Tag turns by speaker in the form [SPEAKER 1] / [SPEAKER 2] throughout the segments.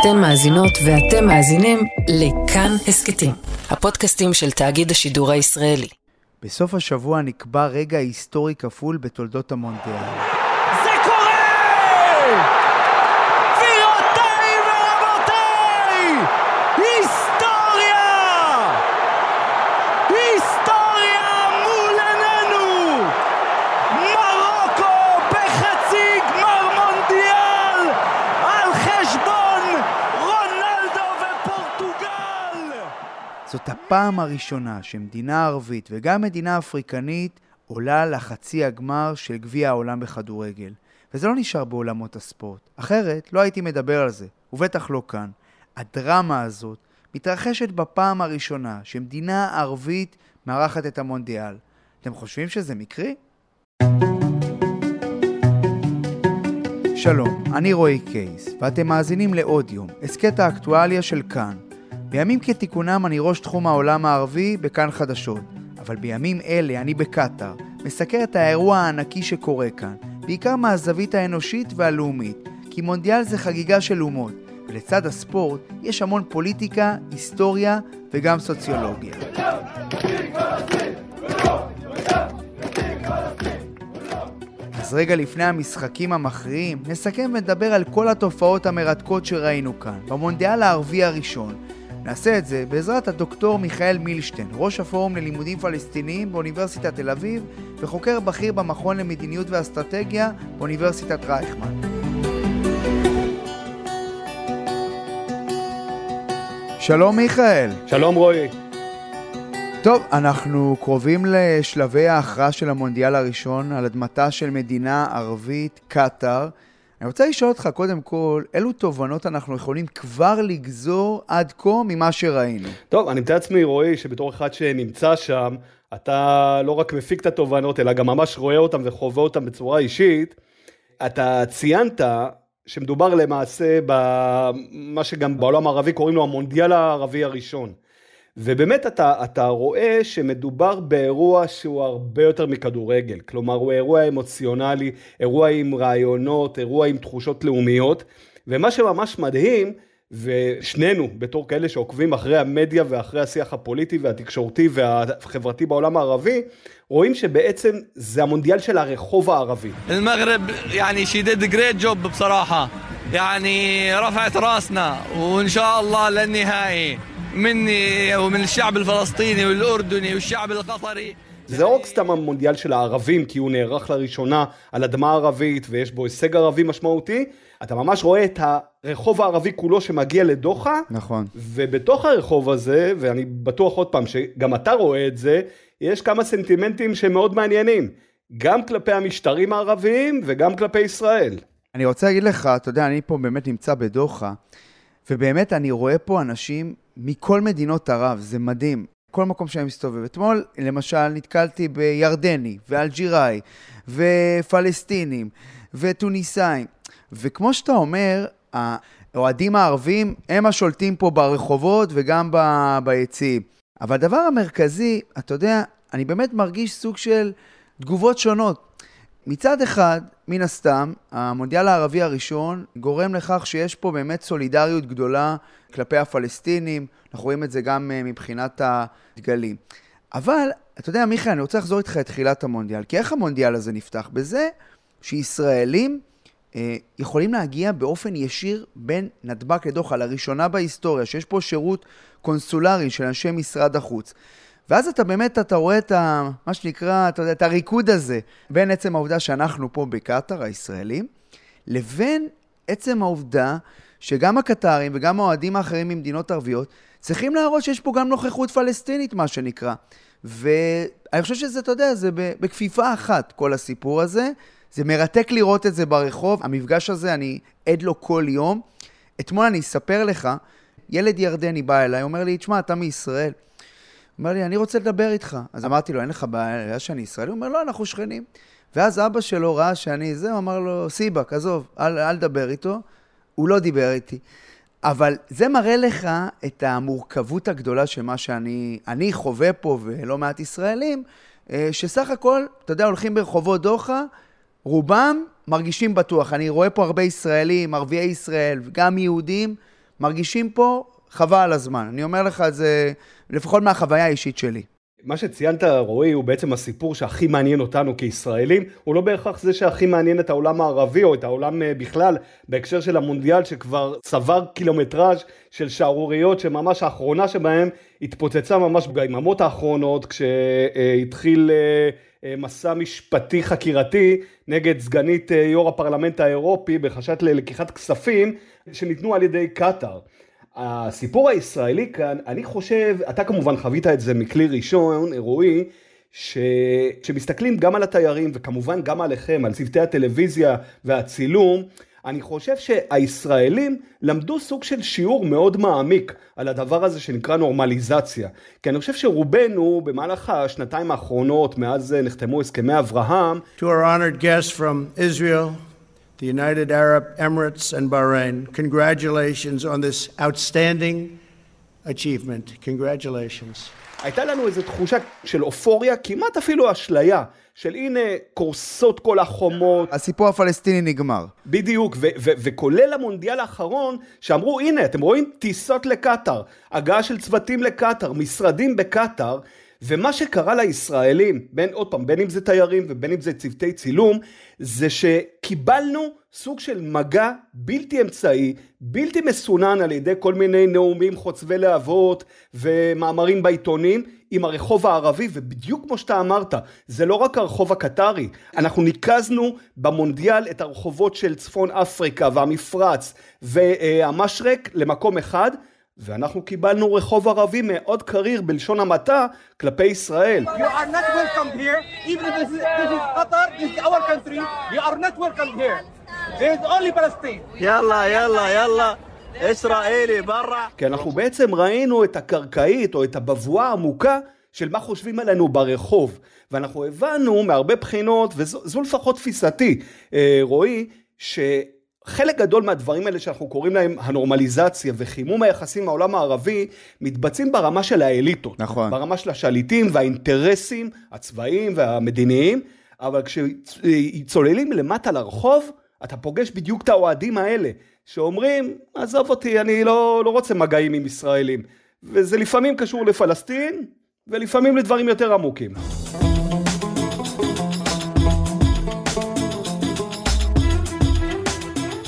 [SPEAKER 1] אתן מאזינות ואתם מאזינים לכאן הסכתים, הפודקאסטים של תאגיד השידור הישראלי.
[SPEAKER 2] בסוף השבוע נקבע רגע היסטורי כפול בתולדות המונדיאל. זאת הפעם הראשונה שמדינה ערבית וגם מדינה אפריקנית עולה לחצי הגמר של גביע העולם בכדורגל. וזה לא נשאר בעולמות הספורט. אחרת, לא הייתי מדבר על זה, ובטח לא כאן. הדרמה הזאת מתרחשת בפעם הראשונה שמדינה ערבית מארחת את המונדיאל. אתם חושבים שזה מקרי? שלום, אני רועי קייס, ואתם מאזינים לעוד יום, הסכת האקטואליה של כאן. בימים כתיקונם אני ראש תחום העולם הערבי בכאן חדשות, אבל בימים אלה אני בקטאר, מסקר את האירוע הענקי שקורה כאן, בעיקר מהזווית האנושית והלאומית, כי מונדיאל זה חגיגה של אומות, ולצד הספורט יש המון פוליטיקה, היסטוריה וגם סוציולוגיה. אז רגע לפני המשחקים המכריעים, נסכם ונדבר על כל התופעות המרתקות שראינו כאן, במונדיאל הערבי הראשון, נעשה את זה בעזרת הדוקטור מיכאל מילשטיין, ראש הפורום ללימודים פלסטיניים באוניברסיטת תל אביב וחוקר בכיר במכון למדיניות ואסטרטגיה באוניברסיטת רייכמן. שלום מיכאל.
[SPEAKER 3] שלום רועי.
[SPEAKER 2] טוב, אנחנו קרובים לשלבי ההכרעה של המונדיאל הראשון על אדמתה של מדינה ערבית, קטאר. אני רוצה לשאול אותך קודם כל, אילו תובנות אנחנו יכולים כבר לגזור עד כה ממה שראינו?
[SPEAKER 3] טוב, אני מתאר לעצמי, רועי, שבתור אחד שנמצא שם, אתה לא רק מפיק את התובנות, אלא גם ממש רואה אותם וחווה אותם בצורה אישית. אתה ציינת שמדובר למעשה במה שגם בעולם הערבי קוראים לו המונדיאל הערבי הראשון. ובאמת אתה, אתה רואה שמדובר באירוע שהוא הרבה יותר מכדורגל, כלומר הוא אירוע אמוציונלי, אירוע עם רעיונות, אירוע עם תחושות לאומיות, ומה שממש מדהים, ושנינו בתור כאלה שעוקבים אחרי המדיה ואחרי השיח הפוליטי והתקשורתי והחברתי בעולם הערבי, רואים שבעצם זה המונדיאל של הרחוב הערבי.
[SPEAKER 4] المغرب يعني she did a great job بصراحة يعني رفعت راسنا وإن شاء الله للنهائي مني ومن الشعب الفلسطيني والأردني والشعب القطري
[SPEAKER 3] זה לא רק סתם המונדיאל של הערבים, כי הוא נערך לראשונה על אדמה ערבית ויש בו הישג ערבי משמעותי, אתה ממש רואה את הרחוב הערבי כולו שמגיע לדוחה.
[SPEAKER 2] נכון.
[SPEAKER 3] ובתוך הרחוב הזה, ואני בטוח עוד פעם שגם אתה רואה את זה, יש כמה סנטימנטים שמאוד מעניינים. גם כלפי המשטרים הערביים וגם כלפי ישראל.
[SPEAKER 2] אני רוצה להגיד לך, אתה יודע, אני פה באמת נמצא בדוחה, ובאמת אני רואה פה אנשים מכל מדינות ערב, זה מדהים. כל מקום שאני מסתובב. אתמול, למשל, נתקלתי בירדני, ואלג'יראי, ופלסטינים, וטוניסאים. וכמו שאתה אומר, האוהדים הערבים הם השולטים פה ברחובות וגם ב- ביציעים. אבל הדבר המרכזי, אתה יודע, אני באמת מרגיש סוג של תגובות שונות. מצד אחד, מן הסתם, המונדיאל הערבי הראשון גורם לכך שיש פה באמת סולידריות גדולה כלפי הפלסטינים, אנחנו רואים את זה גם אה, מבחינת הדגלים. אבל, אתה יודע, מיכאל, אני רוצה לחזור איתך לתחילת המונדיאל, כי איך המונדיאל הזה נפתח? בזה שישראלים אה, יכולים להגיע באופן ישיר בין נתב"ג לדוחה, לראשונה בהיסטוריה, שיש פה שירות קונסולרי של אנשי משרד החוץ. ואז אתה באמת, אתה רואה את ה... מה שנקרא, אתה יודע, את הריקוד הזה בין עצם העובדה שאנחנו פה בקטאר, הישראלים, לבין עצם העובדה שגם הקטרים וגם האוהדים האחרים ממדינות ערביות צריכים להראות שיש פה גם נוכחות פלסטינית, מה שנקרא. ואני חושב שזה, אתה יודע, זה בכפיפה אחת, כל הסיפור הזה. זה מרתק לראות את זה ברחוב. המפגש הזה, אני עד לו כל יום. אתמול אני אספר לך, ילד ירדני בא אליי, אומר לי, תשמע, אתה מישראל. אומר לי, אני רוצה לדבר איתך. אז אמרתי לו, אין לך בעיה שאני ישראלי? הוא אומר, לא, אנחנו שכנים. ואז אבא שלו ראה שאני זה, הוא אמר לו, סיבק, עזוב, אל, אל דבר איתו. הוא לא דיבר איתי. אבל זה מראה לך את המורכבות הגדולה של מה שאני אני חווה פה, ולא מעט ישראלים, אה, שסך הכל, אתה יודע, הולכים ברחובות דוחה, רובם מרגישים בטוח. אני רואה פה הרבה ישראלים, ערביי ישראל, גם יהודים, מרגישים פה חבל על הזמן. אני אומר לך את זה, לפחות מהחוויה האישית שלי.
[SPEAKER 3] מה שציינת, רועי, הוא בעצם הסיפור שהכי מעניין אותנו כישראלים, הוא לא בהכרח זה שהכי מעניין את העולם הערבי או את העולם אה, בכלל, בהקשר של המונדיאל שכבר צבר קילומטראז' של שערוריות שממש האחרונה שבהם התפוצצה ממש ביממות האחרונות כשהתחיל אה, אה, מסע משפטי חקירתי נגד סגנית יו"ר הפרלמנט האירופי בחשד ללקיחת כספים שניתנו על ידי קטאר. הסיפור הישראלי כאן, אני חושב, אתה כמובן חווית את זה מכלי ראשון, אירועי, ש... שמסתכלים גם על התיירים וכמובן גם עליכם, על צוותי הטלוויזיה והצילום, אני חושב שהישראלים למדו סוג של שיעור מאוד מעמיק על הדבר הזה שנקרא נורמליזציה. כי אני חושב שרובנו במהלך השנתיים האחרונות, מאז נחתמו הסכמי אברהם,
[SPEAKER 5] To our honored guests from Israel, the United Arab Emirates, and Bahrain. Congratulations on this outstanding achievement. Congratulations.
[SPEAKER 3] הייתה לנו איזו תחושה של אופוריה, כמעט אפילו אשליה, של הנה קורסות כל החומות.
[SPEAKER 2] הסיפור הפלסטיני נגמר.
[SPEAKER 3] בדיוק, ו- ו- וכולל המונדיאל האחרון, שאמרו הנה, אתם רואים טיסות לקטאר, הגעה של צוותים לקטאר, משרדים בקטאר, ומה שקרה לישראלים, בין, עוד פעם, בין אם זה תיירים ובין אם זה צוותי צילום, זה שקיבלנו סוג של מגע בלתי אמצעי, בלתי מסונן על ידי כל מיני נאומים חוצבי להבות ומאמרים בעיתונים עם הרחוב הערבי, ובדיוק כמו שאתה אמרת, זה לא רק הרחוב הקטרי, אנחנו ניקזנו במונדיאל את הרחובות של צפון אפריקה והמפרץ והמשרק למקום אחד, ואנחנו קיבלנו רחוב ערבי מאוד קריר בלשון המעטה כלפי ישראל.
[SPEAKER 5] יאללה, יאללה, יאללה. ישראלי, ברא.
[SPEAKER 3] כי אנחנו בעצם ראינו את הקרקעית או את הבבואה העמוקה של מה חושבים עלינו ברחוב. ואנחנו הבנו מהרבה בחינות, וזו לפחות תפיסתי, אה, רועי, ש... חלק גדול מהדברים האלה שאנחנו קוראים להם הנורמליזציה וחימום היחסים עם העולם הערבי מתבצעים ברמה של האליטות.
[SPEAKER 2] נכון.
[SPEAKER 3] ברמה של השליטים והאינטרסים הצבאיים והמדיניים, אבל כשצוללים למטה לרחוב, אתה פוגש בדיוק את האוהדים האלה, שאומרים, עזוב אותי, אני לא, לא רוצה מגעים עם ישראלים. וזה לפעמים קשור לפלסטין, ולפעמים לדברים יותר עמוקים.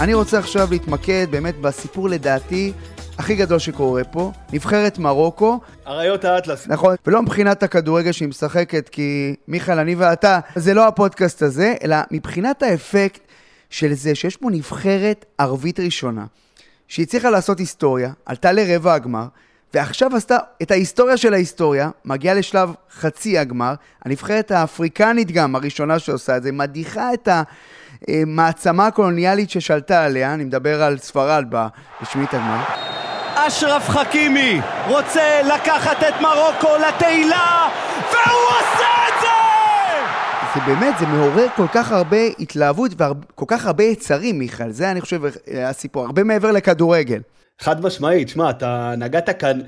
[SPEAKER 2] אני רוצה עכשיו להתמקד באמת בסיפור לדעתי הכי גדול שקורה פה, נבחרת מרוקו.
[SPEAKER 3] אריות האטלס.
[SPEAKER 2] נכון, ולא מבחינת הכדורגל שהיא משחקת, כי מיכאל, אני ואתה, זה לא הפודקאסט הזה, אלא מבחינת האפקט של זה שיש פה נבחרת ערבית ראשונה, שהצליחה לעשות היסטוריה, עלתה לרבע הגמר, ועכשיו עשתה את ההיסטוריה של ההיסטוריה, מגיעה לשלב חצי הגמר, הנבחרת האפריקנית גם, הראשונה שעושה את זה, מדיחה את ה... המעצמה הקולוניאלית ששלטה עליה, אני מדבר על ספרד בשמינית הגמר.
[SPEAKER 6] אשרף חכימי רוצה לקחת את מרוקו לתהילה, והוא עושה את זה!
[SPEAKER 2] זה באמת, זה מעורר כל כך הרבה התלהבות וכל כך הרבה יצרים, מיכאל. זה, אני חושב, הסיפור. הרבה מעבר לכדורגל.
[SPEAKER 3] חד משמעית, שמע, אתה נגעת כאן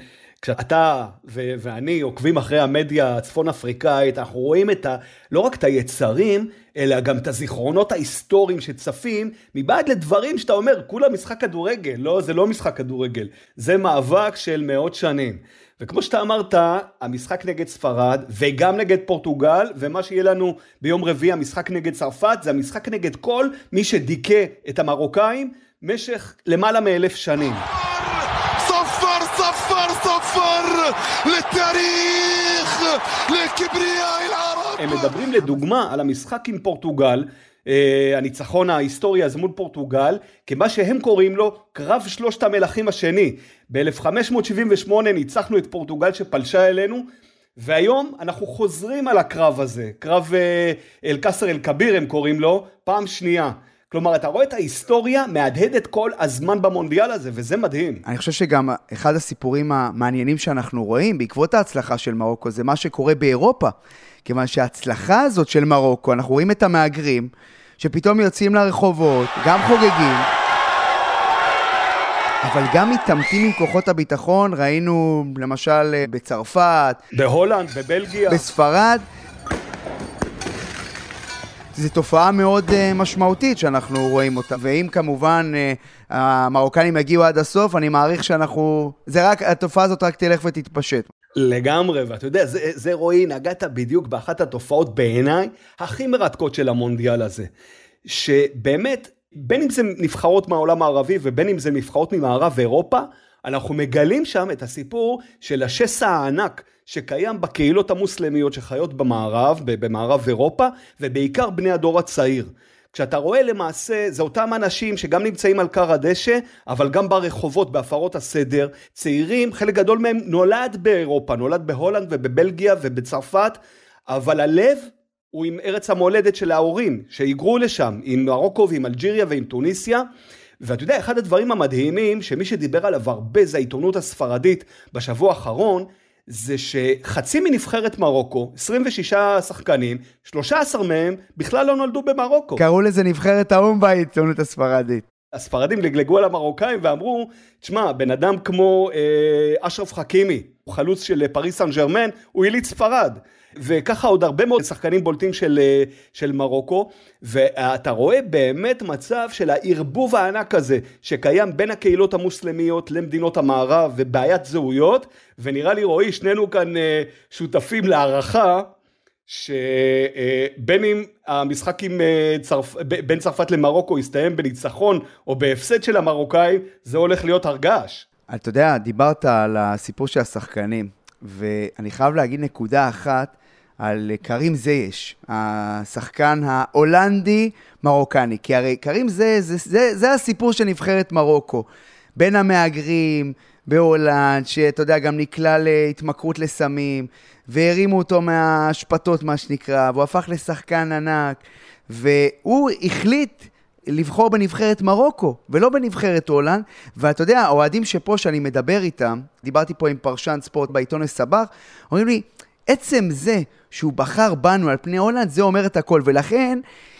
[SPEAKER 3] כשאתה ו- ואני עוקבים אחרי המדיה הצפון אפריקאית, אנחנו רואים את ה- לא רק את היצרים, אלא גם את הזיכרונות ההיסטוריים שצפים, מבעד לדברים שאתה אומר, כולה משחק כדורגל. לא, זה לא משחק כדורגל, זה מאבק של מאות שנים. וכמו שאתה אמרת, המשחק נגד ספרד, וגם נגד פורטוגל, ומה שיהיה לנו ביום רביעי, המשחק נגד צרפת, זה המשחק נגד כל מי שדיכא את המרוקאים משך למעלה מאלף שנים. לתאריך, לכבריאי العرب. הם מדברים לדוגמה על המשחק עם פורטוגל, אה, הניצחון ההיסטורי אז מול פורטוגל, כמה שהם קוראים לו קרב שלושת המלכים השני. ב-1578 ניצחנו את פורטוגל שפלשה אלינו, והיום אנחנו חוזרים על הקרב הזה, קרב אה, אל-קסר אל-כביר הם קוראים לו, פעם שנייה. כלומר, אתה רואה את ההיסטוריה מהדהדת כל הזמן במונדיאל הזה, וזה מדהים.
[SPEAKER 2] אני חושב שגם אחד הסיפורים המעניינים שאנחנו רואים בעקבות ההצלחה של מרוקו, זה מה שקורה באירופה. כיוון שההצלחה הזאת של מרוקו, אנחנו רואים את המהגרים, שפתאום יוצאים לרחובות, גם חוגגים, אבל גם מתעמתים עם כוחות הביטחון, ראינו למשל בצרפת,
[SPEAKER 3] בהולנד, בבלגיה,
[SPEAKER 2] בספרד. זו תופעה מאוד uh, משמעותית שאנחנו רואים אותה. ואם כמובן uh, המרוקנים יגיעו עד הסוף, אני מעריך שאנחנו... זה רק, התופעה הזאת רק תלך ותתפשט.
[SPEAKER 3] לגמרי, ואתה יודע, זה, זה רועי, נגעת בדיוק באחת התופעות בעיניי הכי מרתקות של המונדיאל הזה. שבאמת, בין אם זה נבחרות מהעולם הערבי ובין אם זה נבחרות ממערב אירופה, אנחנו מגלים שם את הסיפור של השסע הענק שקיים בקהילות המוסלמיות שחיות במערב, במערב אירופה, ובעיקר בני הדור הצעיר. כשאתה רואה למעשה, זה אותם אנשים שגם נמצאים על כר הדשא, אבל גם ברחובות, בהפרות הסדר. צעירים, חלק גדול מהם נולד באירופה, נולד בהולנד ובבלגיה ובצרפת, אבל הלב הוא עם ארץ המולדת של ההורים, שהיגרו לשם, עם מרוקו ועם אלג'יריה ועם טוניסיה. ואתה יודע, אחד הדברים המדהימים, שמי שדיבר עליו הרבה זה העיתונות הספרדית בשבוע האחרון, זה שחצי מנבחרת מרוקו, 26 שחקנים, 13 מהם בכלל לא נולדו במרוקו.
[SPEAKER 2] קראו לזה נבחרת האו"ם בעיתונות הספרדית.
[SPEAKER 3] הספרדים לגלגו על המרוקאים ואמרו, תשמע, בן אדם כמו אה, אשרף חכימי, הוא חלוץ של פריס סן ג'רמן, הוא יליד ספרד. וככה עוד הרבה מאוד שחקנים בולטים של, אה, של מרוקו, ואתה רואה באמת מצב של הערבוב הענק הזה שקיים בין הקהילות המוסלמיות למדינות המערב ובעיית זהויות, ונראה לי רועי, שנינו כאן אה, שותפים להערכה שבין אם המשחק עם אה, צרפ... בין צרפת למרוקו יסתיים בניצחון או בהפסד של המרוקאים, זה הולך להיות הרגש.
[SPEAKER 2] אתה יודע, דיברת על הסיפור של השחקנים, ואני חייב להגיד נקודה אחת על קרים זייש, השחקן ההולנדי-מרוקני. כי הרי קרים זייש, זה, זה, זה הסיפור של נבחרת מרוקו. בין המהגרים בהולנד, שאתה יודע, גם נקלע להתמכרות לסמים, והרימו אותו מהאשפתות, מה שנקרא, והוא הפך לשחקן ענק, והוא החליט לבחור בנבחרת מרוקו, ולא בנבחרת הולנד, ואתה יודע, האוהדים שפה, שאני מדבר איתם, דיברתי פה עם פרשן ספורט בעיתון הסבח, אומרים לי, עצם זה שהוא בחר בנו על פני הולנד, זה אומר את הכל. ולכן,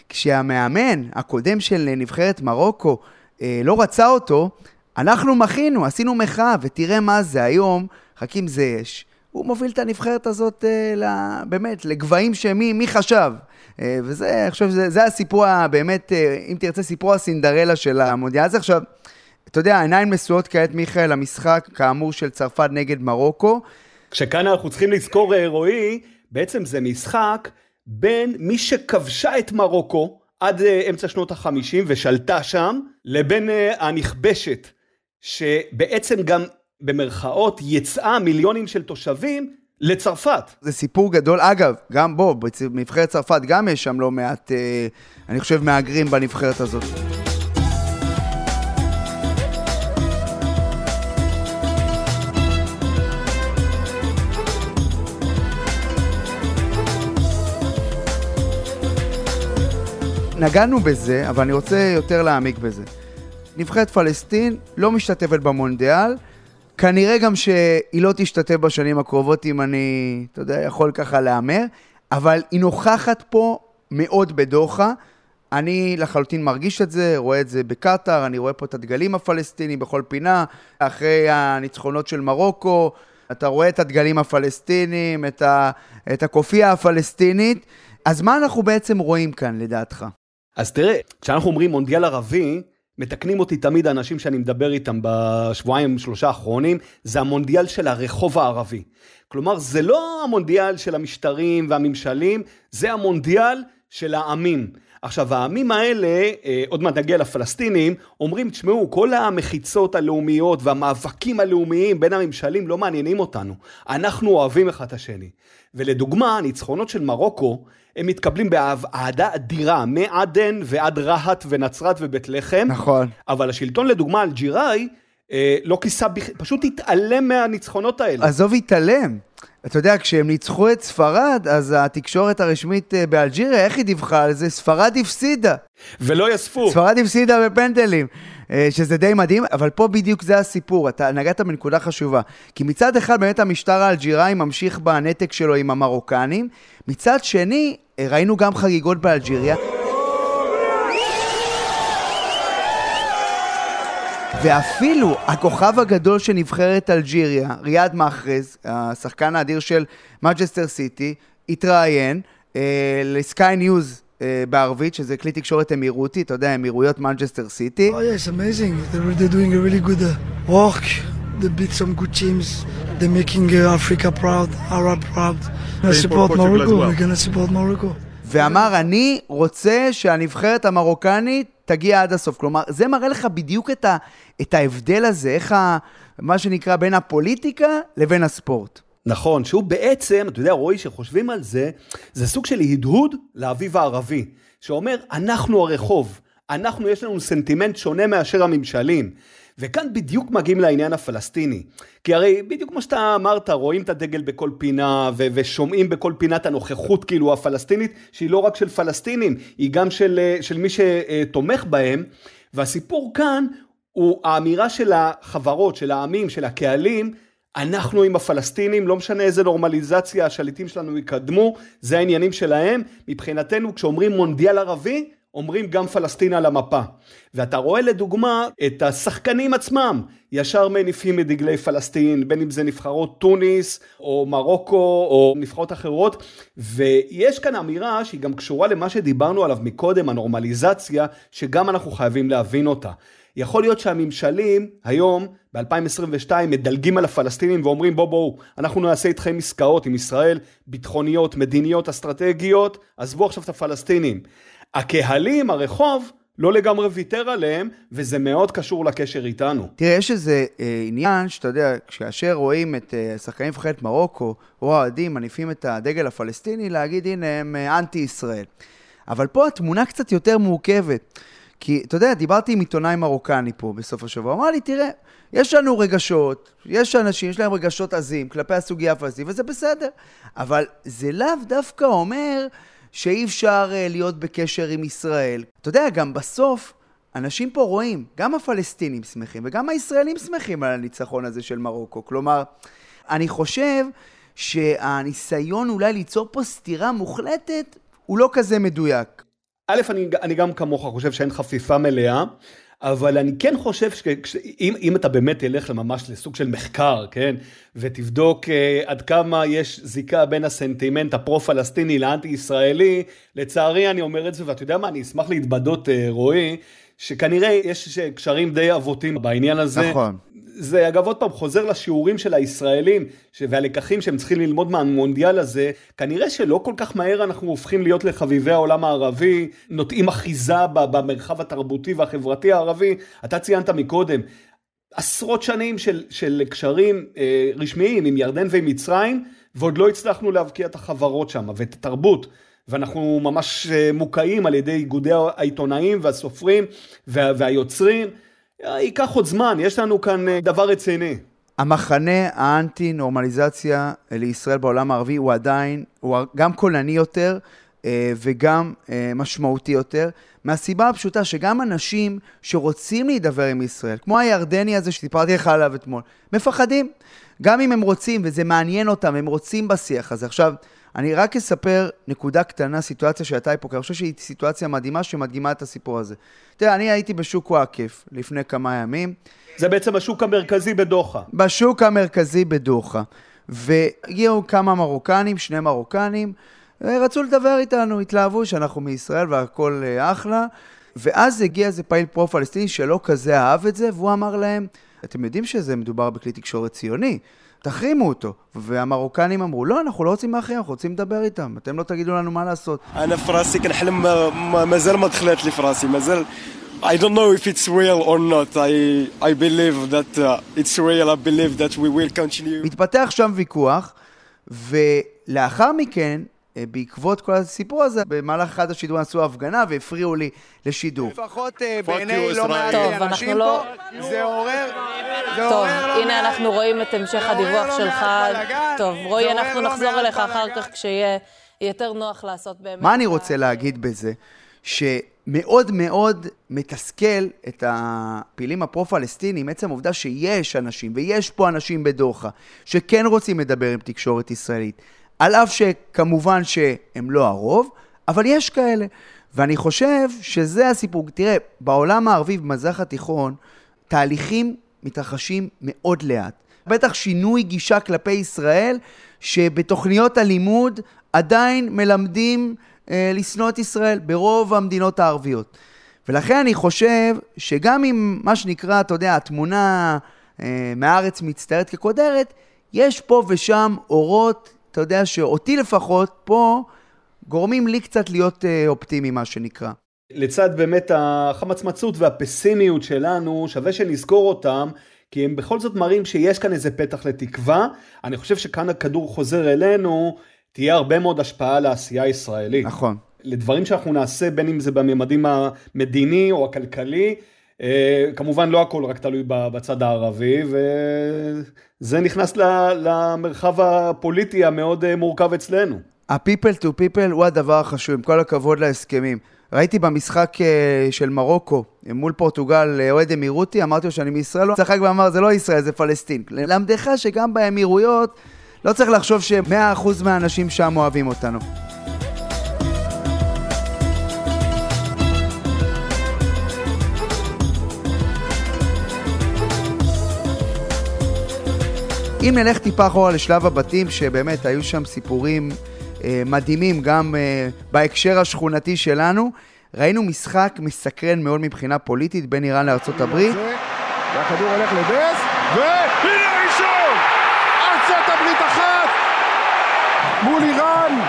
[SPEAKER 2] כשהמאמן הקודם של נבחרת מרוקו אה, לא רצה אותו, אנחנו מחינו, עשינו מחאה, ותראה מה זה היום, חכים זייש. הוא מוביל את הנבחרת הזאת, אה, באמת, לגבהים שמי מי חשב. אה, וזה, אני חושב, זה, זה הסיפור הבאמת, אה, אם תרצה, סיפור הסינדרלה של המונדיאל הזה. עכשיו, אתה יודע, עיניים נשואות כעת, מיכאל, המשחק, כאמור, של צרפת נגד מרוקו.
[SPEAKER 3] כשכאן אנחנו צריכים לזכור, אה, רועי, בעצם זה משחק בין מי שכבשה את מרוקו עד uh, אמצע שנות החמישים ושלטה שם, לבין uh, הנכבשת, שבעצם גם במרכאות יצאה מיליונים של תושבים לצרפת.
[SPEAKER 2] זה סיפור גדול. אגב, גם בוא, בנבחרת צרפת גם יש שם לא מעט, uh, אני חושב, מהגרים בנבחרת הזאת. נגענו בזה, אבל אני רוצה יותר להעמיק בזה. נבחרת פלסטין לא משתתפת במונדיאל, כנראה גם שהיא לא תשתתף בשנים הקרובות, אם אני, אתה יודע, יכול ככה להמר, אבל היא נוכחת פה מאוד בדוחה. אני לחלוטין מרגיש את זה, רואה את זה בקטאר, אני רואה פה את הדגלים הפלסטינים בכל פינה, אחרי הניצחונות של מרוקו, אתה רואה את הדגלים הפלסטינים, את, ה, את הקופייה הפלסטינית. אז מה אנחנו בעצם רואים כאן, לדעתך?
[SPEAKER 3] אז תראה, כשאנחנו אומרים מונדיאל ערבי, מתקנים אותי תמיד האנשים שאני מדבר איתם בשבועיים שלושה האחרונים, זה המונדיאל של הרחוב הערבי. כלומר, זה לא המונדיאל של המשטרים והממשלים, זה המונדיאל של העמים. עכשיו, העמים האלה, אה, עוד מעט נגיע לפלסטינים, אומרים, תשמעו, כל המחיצות הלאומיות והמאבקים הלאומיים בין הממשלים לא מעניינים אותנו. אנחנו אוהבים אחד את השני. ולדוגמה, הניצחונות של מרוקו, הם מתקבלים באהדה אדירה, מעדן ועד רהט ונצרת ובית לחם.
[SPEAKER 2] נכון.
[SPEAKER 3] אבל השלטון, לדוגמה, אלג'יראי, אה, לא כיסה, פשוט התעלם מהניצחונות האלה.
[SPEAKER 2] עזוב התעלם. אתה יודע, כשהם ניצחו את ספרד, אז התקשורת הרשמית אה, באלג'יריה, איך היא דיווחה על זה? ספרד הפסידה.
[SPEAKER 3] ולא יספו.
[SPEAKER 2] ספרד הפסידה בפנדלים, שזה די מדהים, אבל פה בדיוק זה הסיפור, אתה נגעת בנקודה חשובה. כי מצד אחד באמת המשטר האלג'יראי ממשיך בנתק שלו עם המרוקנים, מצד שני, אה, ראינו גם חגיגות באלג'יריה. ואפילו הכוכב הגדול של נבחרת אלג'יריה, ריאד מחרז, השחקן האדיר של מנצ'סטר סיטי, התראיין אה, ל Sky News אה, בערבית, שזה כלי תקשורת אמירותי, אתה יודע, אמירויות מנצ'סטר סיטי.
[SPEAKER 7] Oh yeah, it's amazing. They're, they're doing a really good uh, work. They beat some good teams. They're making uh, Africa proud, Arab proud. We're gonna support Morocco. We're gonna support Morocco.
[SPEAKER 2] ואמר, אני רוצה שהנבחרת המרוקנית תגיע עד הסוף. כלומר, זה מראה לך בדיוק את, ה, את ההבדל הזה, איך ה, מה שנקרא בין הפוליטיקה לבין הספורט.
[SPEAKER 3] נכון, שהוא בעצם, אתה יודע, רועי, שחושבים על זה, זה סוג של הדהוד לאביב הערבי, שאומר, אנחנו הרחוב, אנחנו, יש לנו סנטימנט שונה מאשר הממשלים. וכאן בדיוק מגיעים לעניין הפלסטיני. כי הרי בדיוק כמו שאתה אמרת, רואים את הדגל בכל פינה ו- ושומעים בכל פינה את הנוכחות כאילו הפלסטינית, שהיא לא רק של פלסטינים, היא גם של, של מי שתומך בהם. והסיפור כאן הוא האמירה של החברות, של העמים, של הקהלים, אנחנו עם הפלסטינים, לא משנה איזה נורמליזציה השליטים שלנו יקדמו, זה העניינים שלהם. מבחינתנו, כשאומרים מונדיאל ערבי, אומרים גם פלסטין על המפה. ואתה רואה לדוגמה את השחקנים עצמם, ישר מניפים את דגלי פלסטין, בין אם זה נבחרות טוניס, או מרוקו, או נבחרות אחרות, ויש כאן אמירה שהיא גם קשורה למה שדיברנו עליו מקודם, הנורמליזציה, שגם אנחנו חייבים להבין אותה. יכול להיות שהממשלים היום, ב-2022, מדלגים על הפלסטינים ואומרים בואו בואו, אנחנו נעשה איתכם עסקאות עם ישראל, ביטחוניות, מדיניות, אסטרטגיות, עזבו עכשיו את הפלסטינים. הקהלים, הרחוב, לא לגמרי ויתר עליהם, וזה מאוד קשור לקשר איתנו.
[SPEAKER 2] תראה, יש איזה אה, עניין שאתה יודע, כאשר רואים את אה, שחקנים נבחרת מרוקו, או האוהדים מניפים את הדגל הפלסטיני, להגיד הנה הם אה, אנטי-ישראל. אבל פה התמונה קצת יותר מורכבת. כי, אתה יודע, דיברתי עם עיתונאי מרוקני פה בסוף השבוע, אמר לי, תראה, יש לנו רגשות, יש אנשים, יש להם רגשות עזים כלפי הסוגיה הפלסטינית, וזה בסדר. אבל זה לאו דווקא אומר שאי אפשר uh, להיות בקשר עם ישראל. אתה יודע, גם בסוף, אנשים פה רואים, גם הפלסטינים שמחים וגם הישראלים שמחים על הניצחון הזה של מרוקו. כלומר, אני חושב שהניסיון אולי ליצור פה סתירה מוחלטת הוא לא כזה מדויק.
[SPEAKER 3] א', אני, אני גם כמוך חושב שאין חפיפה מלאה, אבל אני כן חושב שאם אתה באמת תלך לממש לסוג של מחקר, כן, ותבדוק uh, עד כמה יש זיקה בין הסנטימנט הפרו-פלסטיני לאנטי-ישראלי, לצערי אני אומר את זה, ואתה יודע מה, אני אשמח להתבדות, uh, רועי, שכנראה יש קשרים די אבותים בעניין הזה.
[SPEAKER 2] נכון.
[SPEAKER 3] זה אגב עוד פעם חוזר לשיעורים של הישראלים והלקחים שהם צריכים ללמוד מהמונדיאל הזה, כנראה שלא כל כך מהר אנחנו הופכים להיות לחביבי העולם הערבי, נוטעים אחיזה במרחב התרבותי והחברתי הערבי, אתה ציינת מקודם, עשרות שנים של, של קשרים אה, רשמיים עם ירדן ועם מצרים, ועוד לא הצלחנו להבקיע את החברות שם ואת התרבות. ואנחנו ממש אה, מוקעים על ידי איגודי העיתונאים והסופרים וה, והיוצרים. ייקח עוד זמן, יש לנו כאן אה, דבר רציני.
[SPEAKER 2] המחנה האנטי-נורמליזציה לישראל בעולם הערבי הוא עדיין, הוא גם קולני יותר אה, וגם אה, משמעותי יותר, מהסיבה הפשוטה שגם אנשים שרוצים להידבר עם ישראל, כמו הירדני הזה שסיפרתי לך עליו אתמול, מפחדים. גם אם הם רוצים וזה מעניין אותם, הם רוצים בשיח הזה. עכשיו, אני רק אספר נקודה קטנה, סיטואציה שהייתה פה, כי אני חושב שהיא סיטואציה מדהימה שמדגימה את הסיפור הזה. תראה, אני הייתי בשוק וואקף לפני כמה ימים.
[SPEAKER 3] זה בעצם השוק המרכזי בדוחה.
[SPEAKER 2] בשוק המרכזי בדוחה. והגיעו כמה מרוקנים, שני מרוקנים, רצו לדבר איתנו, התלהבו שאנחנו מישראל והכל אה, אחלה. ואז הגיע איזה פעיל פרו-פלסטיני שלא כזה אהב את זה, והוא אמר להם, אתם יודעים שזה מדובר בכלי תקשורת ציוני. תחרימו אותו. והמרוקנים אמרו, לא, אנחנו לא רוצים להחרים, אנחנו רוצים לדבר איתם, אתם לא תגידו לנו מה לעשות.
[SPEAKER 8] אני פרסי, כנחלם, מזל מתחילת דחלת לי פרסי, מזל... I don't know if it's real or not. I, I believe that uh, it's real, I believe that we will continue.
[SPEAKER 2] מתפתח שם ויכוח, ולאחר מכן בעקבות כל הסיפור הזה, במהלך אחד השידורים עשו הפגנה והפריעו לי לשידור. לפחות אה, בעיני לא מעט אנשים לא- פה, זה עורר...
[SPEAKER 9] טוב, הנה אנחנו רואים את המשך הדיווח לא שלך. טוב, רועי, אנחנו נחזור אליך אחר כך כשיהיה יותר נוח לעשות באמת...
[SPEAKER 2] מה אני רוצה להגיד בזה? שמאוד מאוד מתסכל את הפעילים הפרו-פלסטינים, עצם העובדה שיש אנשים, ויש פה אנשים בדוחה, שכן רוצים לדבר עם תקשורת ישראלית. על אף שכמובן שהם לא הרוב, אבל יש כאלה. ואני חושב שזה הסיפור. תראה, בעולם הערבי, במזרח התיכון, תהליכים מתרחשים מאוד לאט. בטח שינוי גישה כלפי ישראל, שבתוכניות הלימוד עדיין מלמדים אה, לשנוא את ישראל ברוב המדינות הערביות. ולכן אני חושב שגם אם מה שנקרא, אתה יודע, התמונה אה, מהארץ מצטיירת כקודרת, יש פה ושם אורות, אתה יודע, שאותי לפחות פה גורמים לי קצת להיות אה, אופטימי, מה שנקרא.
[SPEAKER 3] לצד באמת החמצמצות והפסימיות שלנו, שווה שנזכור אותם, כי הם בכל זאת מראים שיש כאן איזה פתח לתקווה. אני חושב שכאן הכדור חוזר אלינו, תהיה הרבה מאוד השפעה לעשייה הישראלית.
[SPEAKER 2] נכון.
[SPEAKER 3] לדברים שאנחנו נעשה, בין אם זה בממדים המדיני או הכלכלי, כמובן לא הכל רק תלוי בצד הערבי, וזה נכנס למרחב הפוליטי המאוד אה, מורכב אצלנו.
[SPEAKER 2] ה-people to people הוא הדבר החשוב, עם כל הכבוד להסכמים. ראיתי במשחק אה, של מרוקו מול פורטוגל אוהד אמירותי, אמרתי לו שאני מישראל, הוא צחק ואמר זה לא ישראל, זה פלסטין. ללמדך שגם באמירויות לא צריך לחשוב ש-100% מהאנשים שם אוהבים אותנו. אם נלך טיפה אחורה לשלב הבתים, שבאמת היו שם סיפורים אה, מדהימים גם אה, בהקשר השכונתי שלנו, ראינו משחק מסקרן מאוד מבחינה פוליטית בין איראן לארצות הברית.
[SPEAKER 10] והכדור הולך לבס, והנה הראשון! ארצות הברית אחת מול איראן!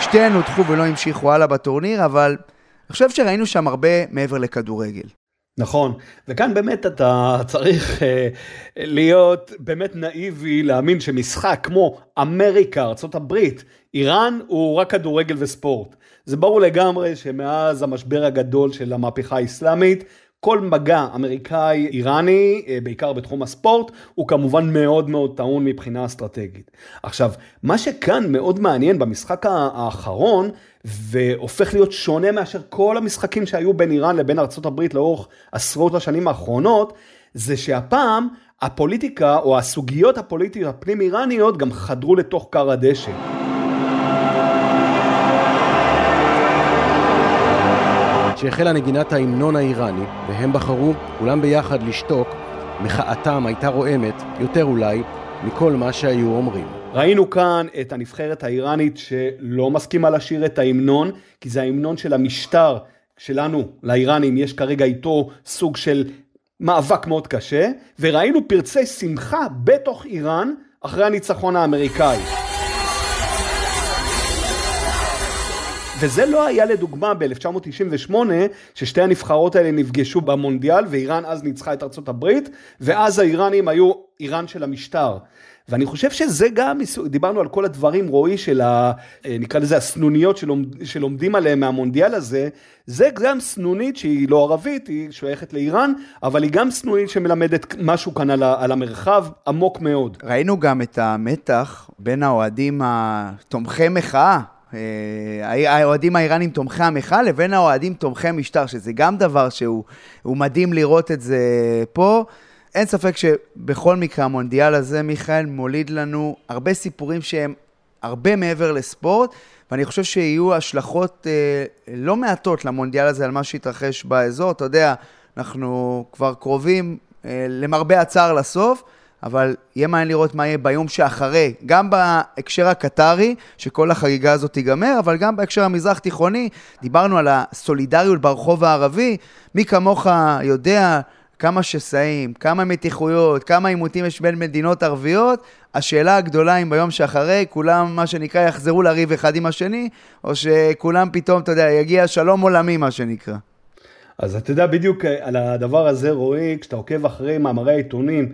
[SPEAKER 2] שתיהן הודחו ולא המשיכו הלאה בטורניר, אבל אני חושב שראינו שם הרבה מעבר לכדורגל.
[SPEAKER 3] נכון, וכאן באמת אתה צריך אה, להיות באמת נאיבי להאמין שמשחק כמו אמריקה, ארה"ב, איראן הוא רק כדורגל וספורט. זה ברור לגמרי שמאז המשבר הגדול של המהפכה האסלאמית, כל מגע אמריקאי-איראני, אה, בעיקר בתחום הספורט, הוא כמובן מאוד מאוד טעון מבחינה אסטרטגית. עכשיו, מה שכאן מאוד מעניין במשחק האחרון, והופך להיות שונה מאשר כל המשחקים שהיו בין איראן לבין ארה"ב לאורך עשרות השנים האחרונות, זה שהפעם הפוליטיקה או הסוגיות הפוליטיות הפנים איראניות גם חדרו לתוך כר הדשא.
[SPEAKER 11] כשהחלה נגינת ההמנון האיראני, והם בחרו כולם ביחד לשתוק, מחאתם הייתה רועמת, יותר אולי, מכל מה שהיו אומרים.
[SPEAKER 3] ראינו כאן את הנבחרת האיראנית שלא מסכימה לשיר את ההמנון, כי זה ההמנון של המשטר שלנו, לאיראנים, יש כרגע איתו סוג של מאבק מאוד קשה, וראינו פרצי שמחה בתוך איראן אחרי הניצחון האמריקאי. וזה לא היה לדוגמה ב-1998, ששתי הנבחרות האלה נפגשו במונדיאל, ואיראן אז ניצחה את ארצות הברית, ואז האיראנים היו איראן של המשטר. ואני חושב שזה גם, דיברנו על כל הדברים, רועי, של ה... אה, נקרא לזה הסנוניות שלומד, שלומדים עליהם מהמונדיאל הזה, זה גם סנונית שהיא לא ערבית, היא שייכת לאיראן, אבל היא גם סנונית שמלמדת משהו כאן על, על המרחב עמוק מאוד.
[SPEAKER 2] ראינו גם את המתח בין האוהדים התומכי מחאה. אה, האוהדים האיראנים תומכי המחאה לבין האוהדים תומכי משטר, שזה גם דבר שהוא מדהים לראות את זה פה. אין ספק שבכל מקרה המונדיאל הזה, מיכאל, מוליד לנו הרבה סיפורים שהם הרבה מעבר לספורט, ואני חושב שיהיו השלכות אה, לא מעטות למונדיאל הזה על מה שהתרחש באזור. אתה יודע, אנחנו כבר קרובים, אה, למרבה הצער, לסוף. אבל יהיה מעניין לראות מה יהיה ביום שאחרי, גם בהקשר הקטרי, שכל החגיגה הזאת תיגמר, אבל גם בהקשר המזרח תיכוני, דיברנו על הסולידריות ברחוב הערבי, מי כמוך יודע כמה שסעים, כמה מתיחויות, כמה עימותים יש בין מדינות ערביות, השאלה הגדולה אם ביום שאחרי כולם, מה שנקרא, יחזרו לריב אחד עם השני, או שכולם פתאום, אתה יודע, יגיע שלום עולמי, מה שנקרא.
[SPEAKER 3] אז אתה יודע בדיוק אה, על הדבר הזה, רועי, כשאתה עוקב אחרי מאמרי העיתונים,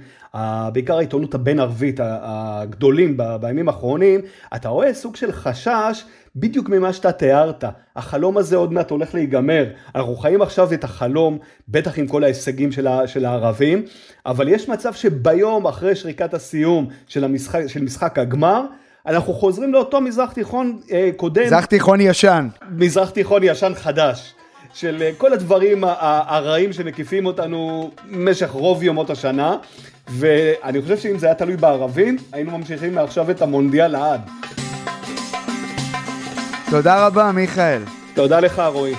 [SPEAKER 3] בעיקר העיתונות הבין-ערבית הגדולים בימים האחרונים, אתה רואה סוג של חשש בדיוק ממה שאתה תיארת. החלום הזה עוד מעט הולך להיגמר. אנחנו חיים עכשיו את החלום, בטח עם כל ההישגים של, של הערבים, אבל יש מצב שביום אחרי שריקת הסיום של, המשחק, של משחק הגמר, אנחנו חוזרים לאותו מזרח תיכון אה, קודם.
[SPEAKER 2] מזרח תיכון ישן.
[SPEAKER 3] מזרח תיכון ישן חדש. של אה, כל הדברים הרעים שמקיפים אותנו במשך רוב יומות השנה, ואני חושב שאם זה היה תלוי בערבים, היינו ממשיכים מעכשיו את המונדיאל לעד.
[SPEAKER 2] תודה רבה, מיכאל.
[SPEAKER 3] תודה לך, רועי.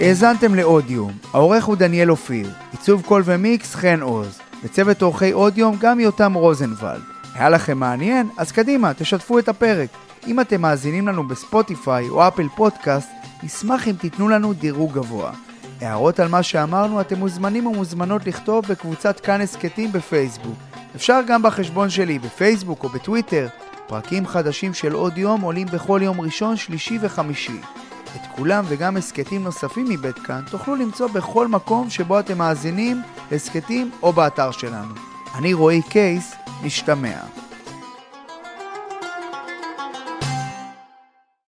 [SPEAKER 2] האזנתם לאודיום, העורך הוא דניאל אופיר, עיצוב קול ומיקס חן עוז. וצוות עורכי אודיום גם יותם רוזנבלד. היה לכם מעניין? אז קדימה, תשתפו את הפרק. אם אתם מאזינים לנו בספוטיפיי או אפל פודקאסט, נשמח אם תיתנו לנו דירוג גבוה. הערות על מה שאמרנו אתם מוזמנים ומוזמנות לכתוב בקבוצת כאן הסכתים בפייסבוק. אפשר גם בחשבון שלי בפייסבוק או בטוויטר. פרקים חדשים של עוד יום עולים בכל יום ראשון, שלישי וחמישי. את כולם וגם הסכתים נוספים מבית כאן תוכלו למצוא בכל מקום שבו אתם מאזינים להסכתים או באתר שלנו. אני רועי קייס, נשתמע.